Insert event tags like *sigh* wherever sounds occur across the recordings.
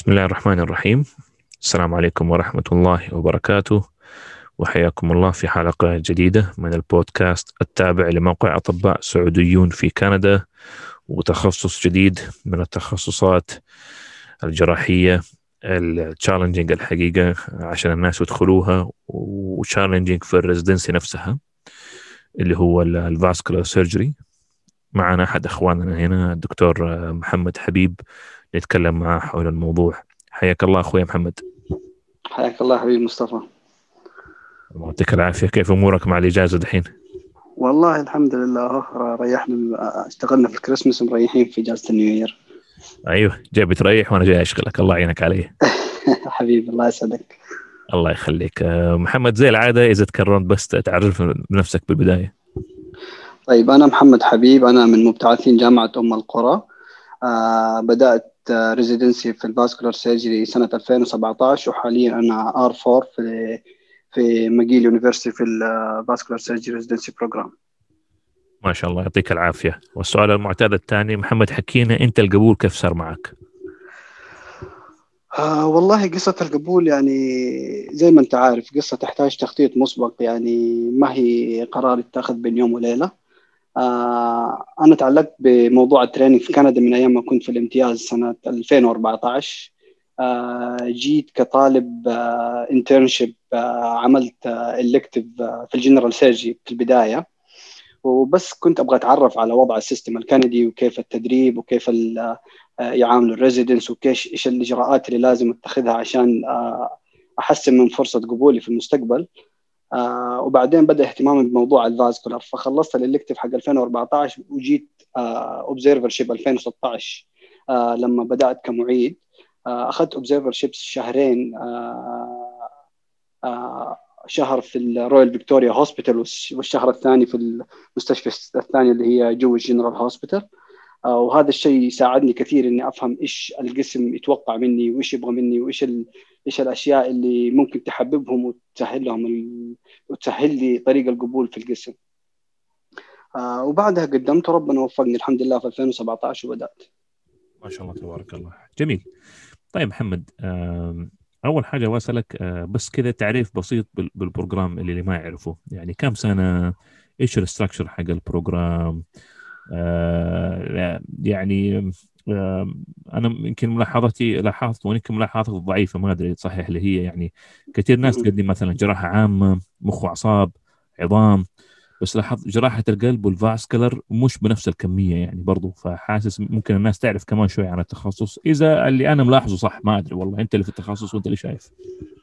بسم الله الرحمن الرحيم السلام عليكم ورحمة الله وبركاته وحياكم الله في حلقة جديدة من البودكاست التابع لموقع أطباء سعوديون في كندا وتخصص جديد من التخصصات الجراحية ال challenging الحقيقة عشان الناس يدخلوها و challenging في ال residency نفسها اللي هو ال vascular surgery. معنا أحد أخواننا هنا الدكتور محمد حبيب نتكلم معه حول الموضوع. حياك الله أخوي محمد. حياك الله حبيبي مصطفى. الله يعطيك العافية. كيف أمورك مع الإجازة دحين؟ والله الحمد لله. ريحنا اشتغلنا في الكريسماس ومريحين في إجازة النيو أيوه جاي بتريح وأنا جاي أشغلك. الله يعينك علي. *laughs* حبيبي الله يسعدك. الله يخليك. محمد زي العادة إذا تكرمت بس تعرف بنفسك بالبداية. طيب أنا محمد حبيب. أنا من مبتعثين جامعة أم القرى. آه بدأت residency في ال vascular surgery سنة 2017 وحاليا أنا R 4 في في McGill University في ال vascular surgery residency program ما شاء الله يعطيك العافية. والسؤال المعتاد الثاني محمد حكينا أنت القبول كيف صار معك؟ آه والله قصة القبول يعني زي ما أنت عارف قصة تحتاج تخطيط مسبق يعني ما هي قرار يتاخذ بين يوم وليلة. آه أنا تعلقت بموضوع ال training في كندا من أيام ما كنت في الامتياز سنة 2014 آه جيت كطالب internship عملت elective في ال general surgery في البداية. وبس كنت أبغى أتعرف على وضع ال system الكندي وكيف التدريب وكيف يعاملوا ال residents وكيف الإجراءات اللي لازم أتخذها عشان أحسن من فرصة قبولي في المستقبل. وبعدين بدأ اهتمامي بموضوع ال vascular فخلصت ال elective حق 2014 وجيت observership 2016 لما بدأت كمعيد أخذت observership شهرين شهر في ال Royal Victoria Hospital والشهر الثاني في المستشفى الثاني اللي هي Jewish General Hospital وهذا الشيء ساعدني كثير إني أفهم إيش القسم يتوقع مني وإيش يبغى مني وإيش. إيش الأشياء اللي ممكن تحببهم وتسهل لهم ال... وتسهل لي طريق القبول في القسم. آه وبعدها قدمت وربنا وفقني الحمد لله في 2017 وبدأت. ما شاء الله تبارك الله جميل. طيب محمد أول حاجة بسالك بس كذا تعريف بسيط بال program اللي ما يعرفه يعني كم سنة إيش ال structure حق ال program يعني أنا يمكن ملاحظتي لاحظت ويمكن ملاحظتي ضعيفة ما أدري صحيح اللي هي يعني كثير ناس تقدم مثلا جراحة عامة مخ وأعصاب عظام بس لاحظت جراحة القلب وال vascular مش بنفس الكمية يعني برضو فحاسس ممكن الناس تعرف كمان شوي عن التخصص. إذا اللي أنا ملاحظه صح ما أدري والله أنت اللي في التخصص وأنت اللي شايف.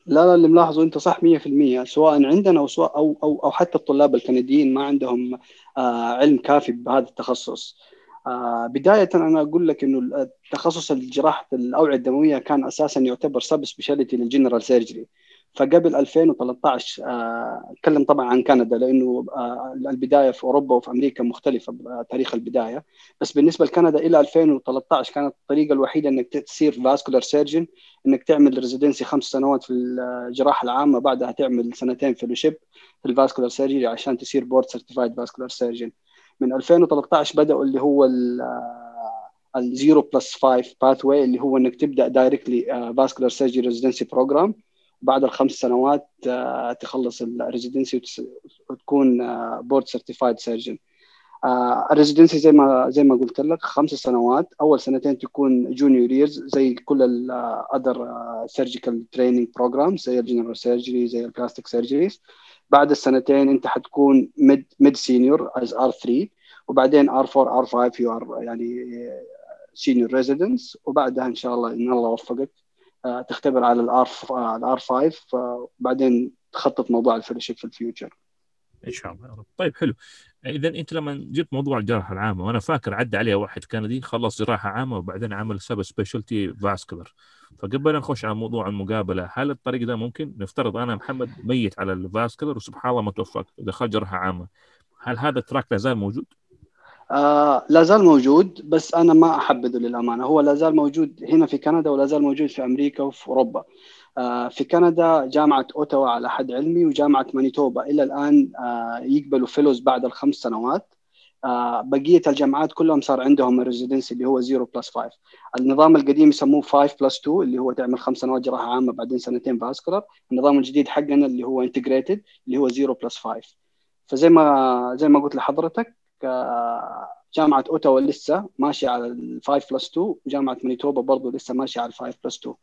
لا لا اللي ملاحظه أنت صح 100% سواء عندنا أو سواء أو أو, أو حتى الطلاب الكنديين ما عندهم آه علم كافي بهذا التخصص. آه بداية أنا أقول لك إنه التخصص الجراحة الأوعية الدموية كان أساسا يعتبر subspecialty لل general surgery فقبل 2013 اتكلم آه طبعا عن كندا لأنه آه البداية في أوروبا وفي أمريكا مختلفة تاريخ البداية. بس بالنسبة لكندا إلى 2013 كانت الطريقة الوحيدة إنك تصير vascular surgeon إنك تعمل residency خمس سنوات في الجراحة العامة بعدها تعمل سنتين fellowship في ال vascular surgery عشان تصير board certified vascular surgeon من 2013 بدأوا اللي هو ال zero plus 5 pathway اللي هو إنك تبدأ directly vascular surgery residency program بعد الخمس سنوات تخلص ال residency وتكون board certified surgeon ال residency زي ما زي ما قلت لك خمس سنوات. أول سنتين تكون junior years زي كل ال other surgical training programs زي ال general surgery زي ال plastic surgeries بعد السنتين انت حتكون mid mid senior as R 3 وبعدين R 4 R 5 you are يعني senior resident وبعدها إن شاء الله إن الله وفقك تختبر على ال R ال R 5 وبعدين تخطط موضوع ال fellowship في ال future إن شاء الله يا رب. طيب حلو. اذا أنت لما جبت موضوع الجراحه العامه وأنا فاكر عدى علي واحد كندي خلص جراحة عامة وبعدين عمل subspecialty vascular فقبل نخش على موضوع المقابلة هل الطريق ده ممكن؟ نفترض أنا محمد ميت على ال vascular وسبحان الله ما توفقت دخلت جراحة عامة. هل هذا ال track لا زال موجود؟ آه لا زال موجود بس أنا ما أحبذه للأمانة. هو لا زال موجود هنا في كندا ولا زال موجود في أمريكا وفي أوروبا. في كندا جامعة أوتاوا على حد علمي وجامعة مانيتوبا. إلى الآن آه يقبلوا fellows بعد الخمس سنوات. آه بقية الجامعات كلهم صار عندهم ال residency اللي هو 0 plus 5 النظام القديم يسموه 5 plus 2 اللي هو تعمل خمس سنوات جراحة عامة بعدين سنتين vascular. النظام الجديد حقنا اللي هو integrated اللي هو 0 plus 5 فزي ما زي ما قلت لحضرتك آه جامعة أوتاوا لسه ماشية على ال 5 plus 2 وجامعة مانيتوبا برضه لسه ماشية على ال 5 plus 2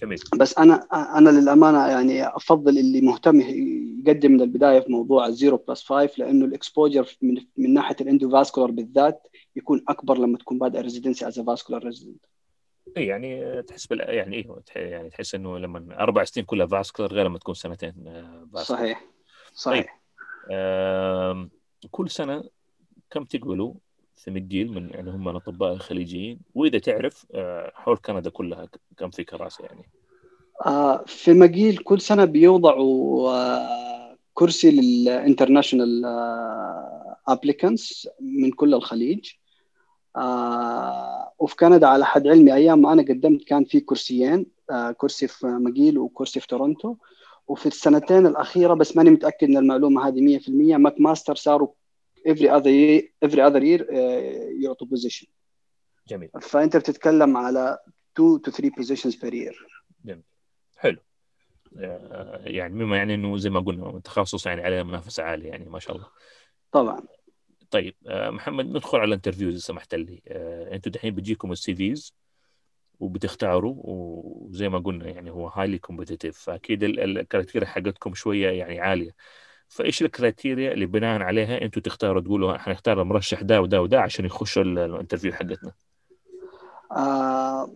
جميل بس أنا أنا للأمانة يعني أفضل اللي مهتم يقدم من البداية في موضوع ال zero plus 5 لأنه ال exposure من, من ناحية ال endovascular بالذات يكون أكبر لما تكون بادئ residency as vascular resident اي يعني تحس بال يعني إيه يعني تحس إنه لما أربع سنين كلها vascular غير لما تكون سنتين فاسكولار. صحيح صحيح طيب. آه كل سنة كم تقبلوا McGill من يعني هم الأطباء الخليجيين. وإذا تعرف حول كندا كلها كم في كراسي يعني. في مقيل كل سنة بيوضعوا كرسي لل international applicants من كل الخليج. وفي كندا على حد علمي أيام ما أنا قدمت كان في كرسيين كرسي في مقيل وكرسي في تورونتو وفي السنتين الأخيرة بس ماني متأكد من المعلومة هذه 100% McMaster صاروا every other year every other year uh, يعطوا position جميل. فأنت بتتكلم على 2 to 3 positions per year. جميل. حلو. يعني مما يعني إنه زي ما قلنا تخصص يعني عليه منافسة عالية يعني ما شاء الله. طبعا. طيب محمد ندخل على ال interviews إذا سمحت لي. أنتم دحين بيجيكم ال CVs وبتختاروا وزي ما قلنا يعني هو highly competitive فأكيد ال criteria حقتكم شوية يعني عالية. فإيش ال criteria اللي بناء عليها أنتم تختاروا تقولوا حنختار المرشح ده وده وده عشان يخش ال interview حقتنا؟ آه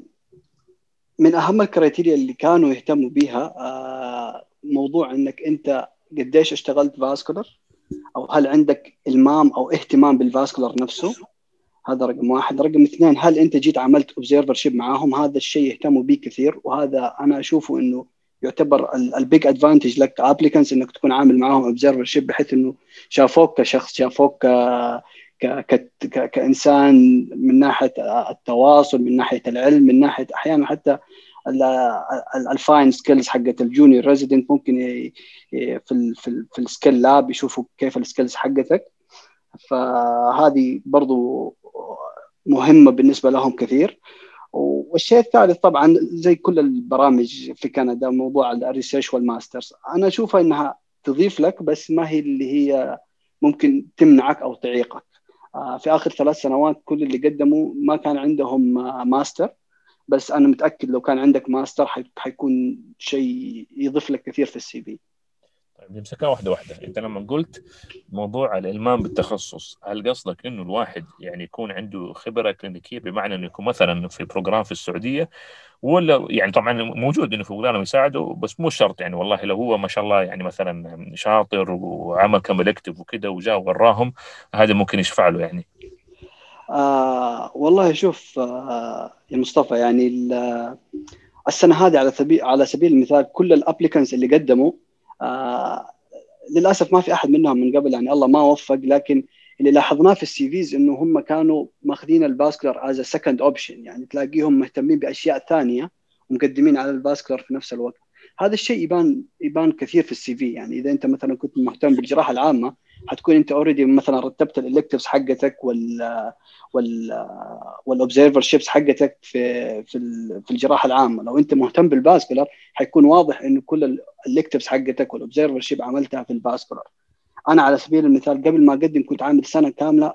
من أهم ال criteria اللي كانوا يهتموا بها آه موضوع إنك أنت قديش اشتغلت vascular أو هل عندك إلمام أو اهتمام بال vascular نفسه. هذا رقم واحد. رقم اثنين هل أنت جيت عملت observership معاهم؟ هذا الشيء يهتموا به كثير وهذا أنا أشوفه إنه يعتبر ال big advantage لك ك applicants إنك تكون عامل معاهم observership بحيث إنه شافوك كشخص شافوك ك... ك... كإنسان من ناحية التواصل من ناحية العلم من ناحية أحيانا حتى ال fine skills حقت ال junior resident ممكن. في ال... في, ال... في ال skill lab يشوفوا كيف ال skills حقتك فهذه برضو مهمة بالنسبة لهم كثير والشيء الثالث طبعا زي كل البرامج في كندا موضوع ال research وال masters أنا أشوفها إنها تضيف لك بس ما هي اللي هي ممكن تمنعك أو تعيقك. في آخر ثلاث سنوات كل اللي قدموا ما كان عندهم ماستر بس أنا متأكد لو كان عندك ماستر حيكون شيء يضيف لك كثير في ال CV طيب نمسكها واحدة واحدة. أنت لما قلت موضوع الإلمام بالتخصص هل قصدك إنه الواحد يعني يكون عنده خبرة كلينيكية بمعنى إنه يكون مثلا في program في السعودية؟ ولا يعني طبعا موجود إنه في بلدانهم يساعده بس مو شرط يعني والله لو هو ما شاء الله يعني مثلا شاطر وعمل كم elective وكذا وجاء وراهم هذا ممكن يشفع له يعني. آه والله شوف آه يا مصطفى يعني السنة هذه على سبيل على سبيل المثال كل ال applicants اللي قدموا آه للأسف ما في أحد منهم من قبل يعني الله ما وفق لكن اللي لاحظناه في ال CVs إنه هم كانوا ماخذين ال vascular as second option يعني تلاقيهم مهتمين بأشياء ثانية ومقدمين على ال vascular في نفس الوقت. هذا الشيء يبان يبان كثير في ال CV يعني إذا أنت مثلا كنت مهتم بالجراحة العامة حتكون انت already مثلا رتبت ال electives حقتك وال وال وال observerships حقتك في في في الجراحة العامة. لو انت مهتم بال vascular حيكون واضح إنه كل ال electives حقتك وال observership عملتها في ال vascular. أنا على سبيل المثال قبل ما أقدم كنت عامل سنة كاملة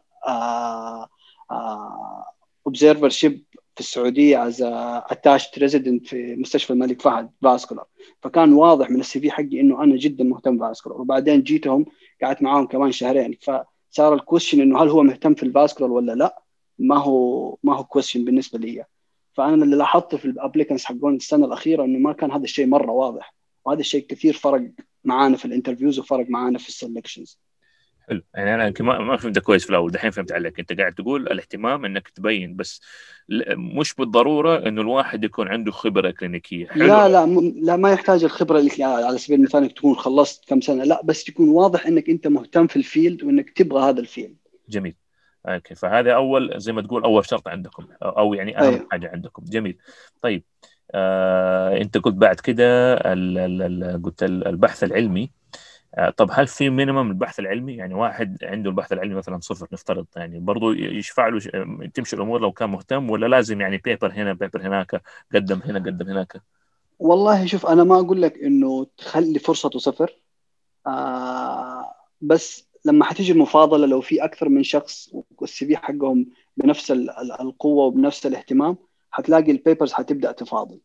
observership في السعودية as attached resident في مستشفى الملك فهد vascular فكان واضح من ال CV حقي إنه أنا جدا مهتم ب vascular وبعدين جيتهم قعدت معاهم كمان شهرين. فصار ال question إنه هل هو مهتم في ال vascular ولا لا؟ ما هو ما هو question بالنسبة لي. فأنا اللي لاحظته في ال applicants حقون السنة الأخيرة إنه ما كان هذا الشيء مرة واضح. وهذا الشيء كثير فرق معانا في ال interviews وفرق معانا في ال selections حلو. يعني أنا يمكن ما فهمت كويس في الأول دحين فهمت عليك. أنت قاعد تقول الاهتمام إنك تبين بس مش بالضرورة إنه الواحد يكون عنده خبرة كلينيكية. حلو. لا لا لا ما يحتاج الخبرة اللي على سبيل المثال إنك تكون خلصت كم سنة. لا بس يكون واضح إنك أنت مهتم في ال field وإنك تبغى هذا ال field. جميل. okay. فهذا أول زي ما تقول أول شرط عندكم أو يعني أهم أيوه. حاجة عندكم. جميل. طيب آه أنت قلت بعد كده قلت البحث العلمي. طب هل في minimum البحث العلمي؟ يعني واحد عنده البحث العلمي مثلا صفر نفترض يعني برضه يشفع له تمشي الأمور لو كان مهتم ولا لازم يعني paper هنا paper هناك قدم هنا قدم هناك؟ والله شوف أنا ما أقول لك إنه تخلي فرصته صفر آه بس لما حتيجي المفاضلة لو في أكثر من شخص وال CV حقهم بنفس القوة وبنفس الاهتمام حتلاقي ال papers حتبدأ تفاضل.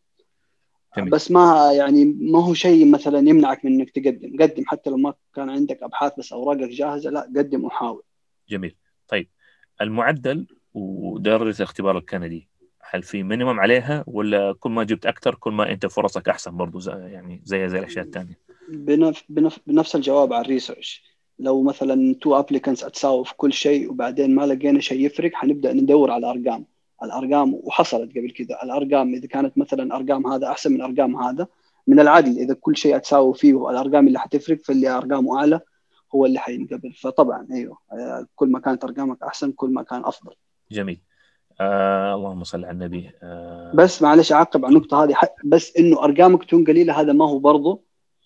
جميل. بس ما يعني ما هو شيء مثلا يمنعك من إنك تقدم. قدم حتى لو ما كان عندك أبحاث بس أوراقك جاهزة لا قدم وحاول. جميل. طيب المعدل ودرجة الاختبار الكندي هل في minimum عليها ولا كل ما جبت أكثر كل ما أنت فرصك أحسن برضه زي يعني زي زي الأشياء الثانية؟ بنف... بنف... بنفس الجواب على ال research. لو مثلا two applicants اتساووا في كل شيء وبعدين ما لقينا شيء يفرق حنبدأ ندور على أرقام. الأرقام وحصلت قبل كذا الأرقام. إذا كانت مثلا أرقام هذا أحسن من أرقام هذا من العدل. إذا كل شيء اتساوي فيه الأرقام اللي حتفرق فاللي أرقامه أعلى هو اللي حينقبل. فطبعا أيوه كل ما كانت أرقامك أحسن كل ما كان أفضل. جميل. آه اللهم صل على النبي. آه. بس معلش أعقب على النقطة هذه. بس إنه أرقامك تكون قليلة هذا ما هو برضه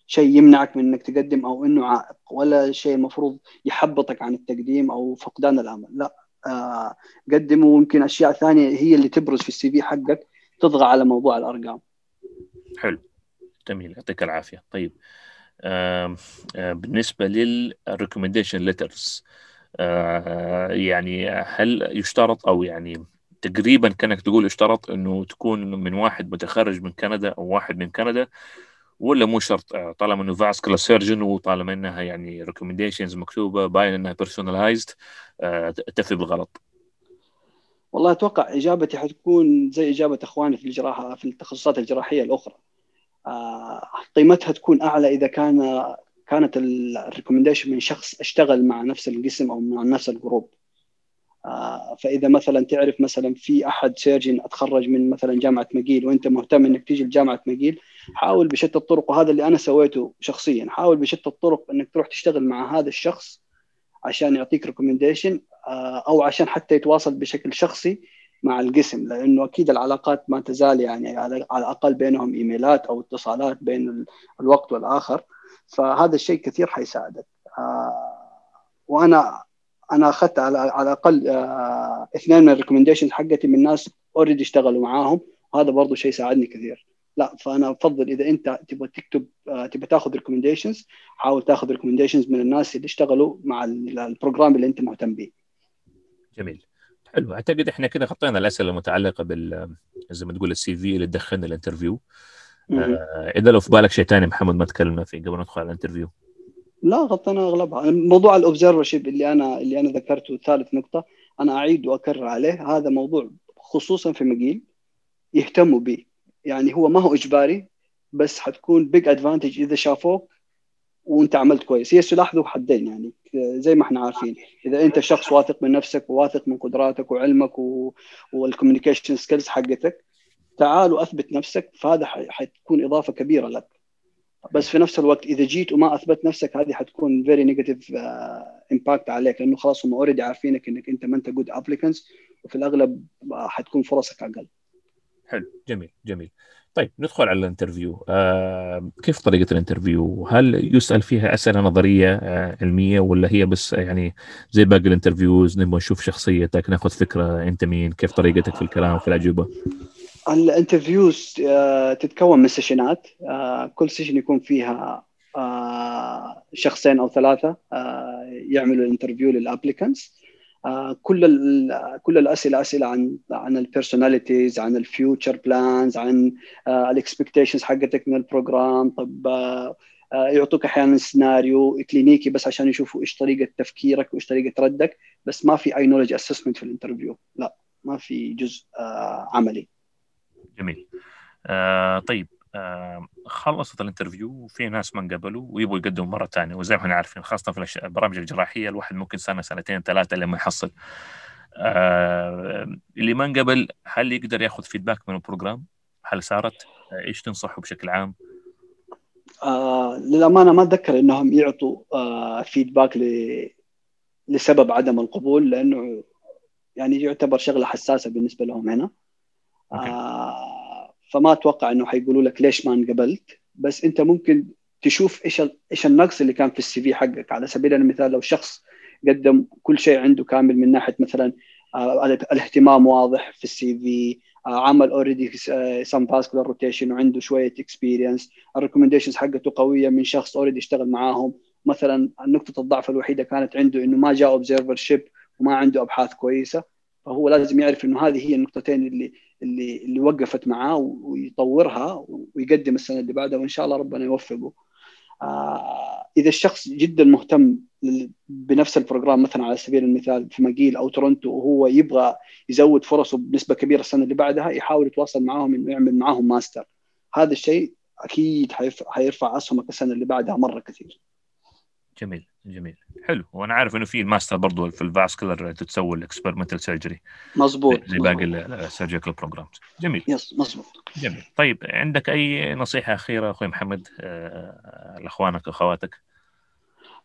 شيء يمنعك من إنك تقدم أو إنه عائق ولا شيء المفروض يحبطك عن التقديم أو فقدان الأمل. لا. آه قدم ويمكن أشياء ثانية هي اللي تبرز في السي في حقك تضغى على موضوع الأرقام. حلو. جميل يعطيك العافية. طيب بالنسبة لل recommendation letters آه يعني هل يشترط أو يعني تقريبا كأنك تقول اشترط إنه تكون من واحد متخرج من كندا أو واحد من كندا؟ ولا مو شرط آه، طالما إنه vascular surgeon وطالما إنها يعني recommendations مكتوبة باين إنها personalized آه، تفي بالغرض. والله أتوقع إجابتي حتكون زي إجابة إخواني في الجراحة في التخصصات الجراحية الأخرى. آه، قيمتها تكون أعلى إذا كان كانت ال recommendation من شخص اشتغل مع نفس القسم أو مع نفس ال group فإذا مثلا تعرف مثلا في أحد surgeon أتخرج من مثلا جامعة مقيل وأنت مهتم إنك تيجي لجامعة مقيل حاول بشتى الطرق وهذا اللي أنا سويته شخصيا حاول بشتى الطرق إنك تروح تشتغل مع هذا الشخص عشان يعطيك recommendation آه، أو عشان حتى يتواصل بشكل شخصي مع القسم لأنه أكيد العلاقات ما تزال يعني على الأقل بينهم إيميلات أو اتصالات بين الوقت والآخر. فهذا الشيء كثير حيساعدك. آه، وأنا أنا أخذت على على الأقل آه، اثنين من ال recommendations حقتي من ناس already اشتغلوا معاهم. وهذا برضه شيء ساعدني كثير. لا فأنا أفضل إذا أنت تبغى تكتب آه، تبغى تاخذ recommendations حاول تاخذ recommendations من الناس اللي اشتغلوا مع ال program اللي أنت مهتم به جميل. حلو. أعتقد إحنا كده غطينا الأسئلة المتعلقة بال زي ما تقول ال CV اللي تدخلنا ال interview. آه إذا لو في بالك شيء ثاني محمد ما تكلمنا فيه قبل ندخل على ال interview. لا غطينا أغلبها. موضوع ال observership اللي أنا اللي أنا ذكرته ثالث نقطة أنا أعيد وأكرر عليه. هذا موضوع خصوصا في مقيل يهتموا به. يعني هو ما هو إجباري بس حتكون big advantage إذا شافوك وأنت عملت كويس. هي سلاح ذو حدين يعني. زي ما إحنا عارفين. إذا أنت شخص واثق من نفسك وواثق من قدراتك وعلمك و... وال communication skills حقتك تعال وأثبت نفسك فهذا حتكون إضافة كبيرة لك. بس في نفس الوقت إذا جيت وما أثبت نفسك هذه حتكون very negative impact عليك لأنه خلاص هم already عارفينك إنك أنت ما أنت good applicants وفي الأغلب حتكون فرصك أقل. حلو جميل جميل. طيب ندخل على ال interview. آه كيف طريقة ال interview؟ هل يسأل فيها أسئلة نظرية آه علمية ولا هي بس يعني زي باقي ال interviews نبغى نشوف شخصيتك ناخذ فكرة أنت مين كيف طريقتك في الكلام وفي الأجوبة؟ ال interviews آه تتكون من session ات آه كل session يكون فيها آه شخصين أو ثلاثة آه يعملوا ال interview لل applicants كل كل الأسئلة أسئلة عن عن ال personalities عن ال future plans عن ال expectations حقتك من ال program طب يعطوك أحيانا سيناريو كلينيكي بس عشان يشوفوا إيش طريقة تفكيرك وإيش طريقة ردك بس ما في اي knowledge assessment في ال interview لا ما في جزء عملي. جميل آه طيب خلصت ال interview وفي ناس ما انقبلوا ويبغوا يقدموا مرة ثانية وزي ما إحنا عارفين خاصة في البرامج الجراحية الواحد ممكن سنة سنتين ثلاثة لما يحصل اللي ما انقبل هل يقدر ياخذ feedback من ال program؟ هل صارت؟ إيش تنصحه بشكل عام؟ آه للأمانة ما أتذكر إنهم يعطوا آه فيدباك ل... لسبب عدم القبول لأنه يعني يعتبر شغلة حساسة بالنسبة لهم هنا. آه فما أتوقع إنه حيقولوا لك ليش ما انقبلت بس أنت ممكن تشوف إيش إيش النقص اللي كان في السي في حقك. على سبيل المثال لو شخص قدم كل شيء عنده كامل من ناحية مثلا آه، الاهتمام واضح في ال CV آه، عمل already some vascular rotation وعنده شوية experience ال recommendations حقته قوية من شخص already اشتغل معاهم. مثلا نقطة الضعف الوحيدة كانت عنده إنه ما جاء observership وما عنده أبحاث كويسة فهو لازم يعرف إنه هذه هي النقطتين اللي اللي اللي وقفت معاه ويطورها ويقدم السنة اللي بعدها وإن شاء الله ربنا يوفقه. آه إذا الشخص جدا مهتم بنفس ال program مثلا على سبيل المثال في ماجيل أو تورنتو وهو يبغى يزود فرصه بنسبة كبيرة السنة اللي بعدها يحاول يتواصل معاهم إنه يعمل معاهم ماستر. هذا الشيء أكيد حيرفع أسهمك السنة اللي بعدها مرة كثير. جميل جميل. حلو. وأنا عارف إنه في الماستر برضو في ال vascular تتسوى ال experimental surgery مظبوط زي باقي ال surgical programs جميل. yes مظبوط. جميل. طيب عندك أي نصيحة أخيرة أخوي محمد آه لأخوانك واخواتك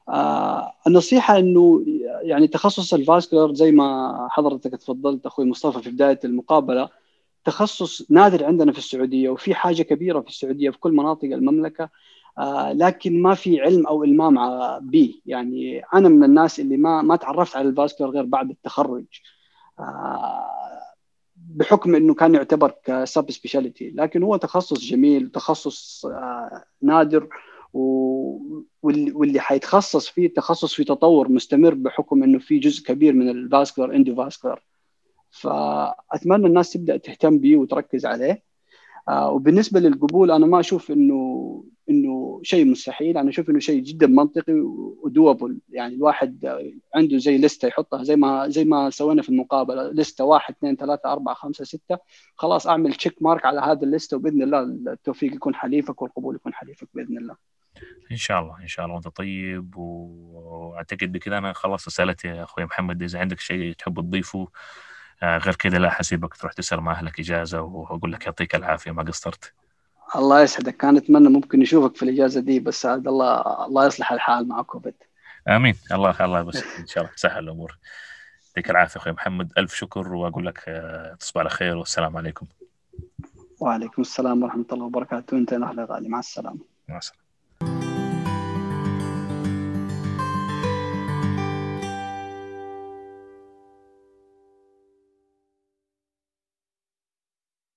آه النصيحة إنه يعني تخصص ال vascular زي ما حضرتك تفضلت أخوي مصطفى في بداية المقابلة تخصص نادر عندنا في السعودية وفي حاجة كبيرة في السعودية في كل مناطق المملكة آه لكن ما في علم أو إلمام به يعني أنا من الناس اللي ما ما تعرفت على ال vascular غير بعد التخرج. آه بحكم إنه كان يعتبر ك subspecialty. لكن هو تخصص جميل تخصص آه نادر واللي حيتخصص فيه تخصص في تطور مستمر بحكم إنه في جزء كبير من ال vascular endovascular فأتمنى الناس تبدأ تهتم به وتركز عليه. آه وبالنسبة للقبول أنا ما أشوف إنه إنه شيء مستحيل. أنا أشوف إنه شيء جدا منطقي و doable. يعني الواحد عنده زي لستة يحطها زي ما زي ما سوينا في المقابلة. لستة واحد اثنين ثلاثة أربعة خمسة ستة. خلاص أعمل check mark على هذا الليسته وبإذن الله التوفيق يكون حليفك والقبول يكون حليفك بإذن الله. إن شاء الله إن شاء الله. وأنت طيب وأعتقد بكذا أنا خلصت رسالتي يا أخوي محمد إذا عندك شيء تحب تضيفه. آه، غير كذا لا حسيبك تروح تسأل مع أهلك إجازة وأقول لك يعطيك العافية ما قصرت. الله يسعدك. كان أتمنى ممكن نشوفك في الإجازة دي بس عاد الله الله يصلح الحال مع كوفيد آمين. الله الله بس إن شاء الله تسهل الأمور. يعطيك العافية أخوي محمد. ألف شكر وأقول لك آه، تصبح على خير والسلام عليكم. وعليكم السلام ورحمة الله وبركاته. أنت أهلا غالي مع السلامة. مع السلامة.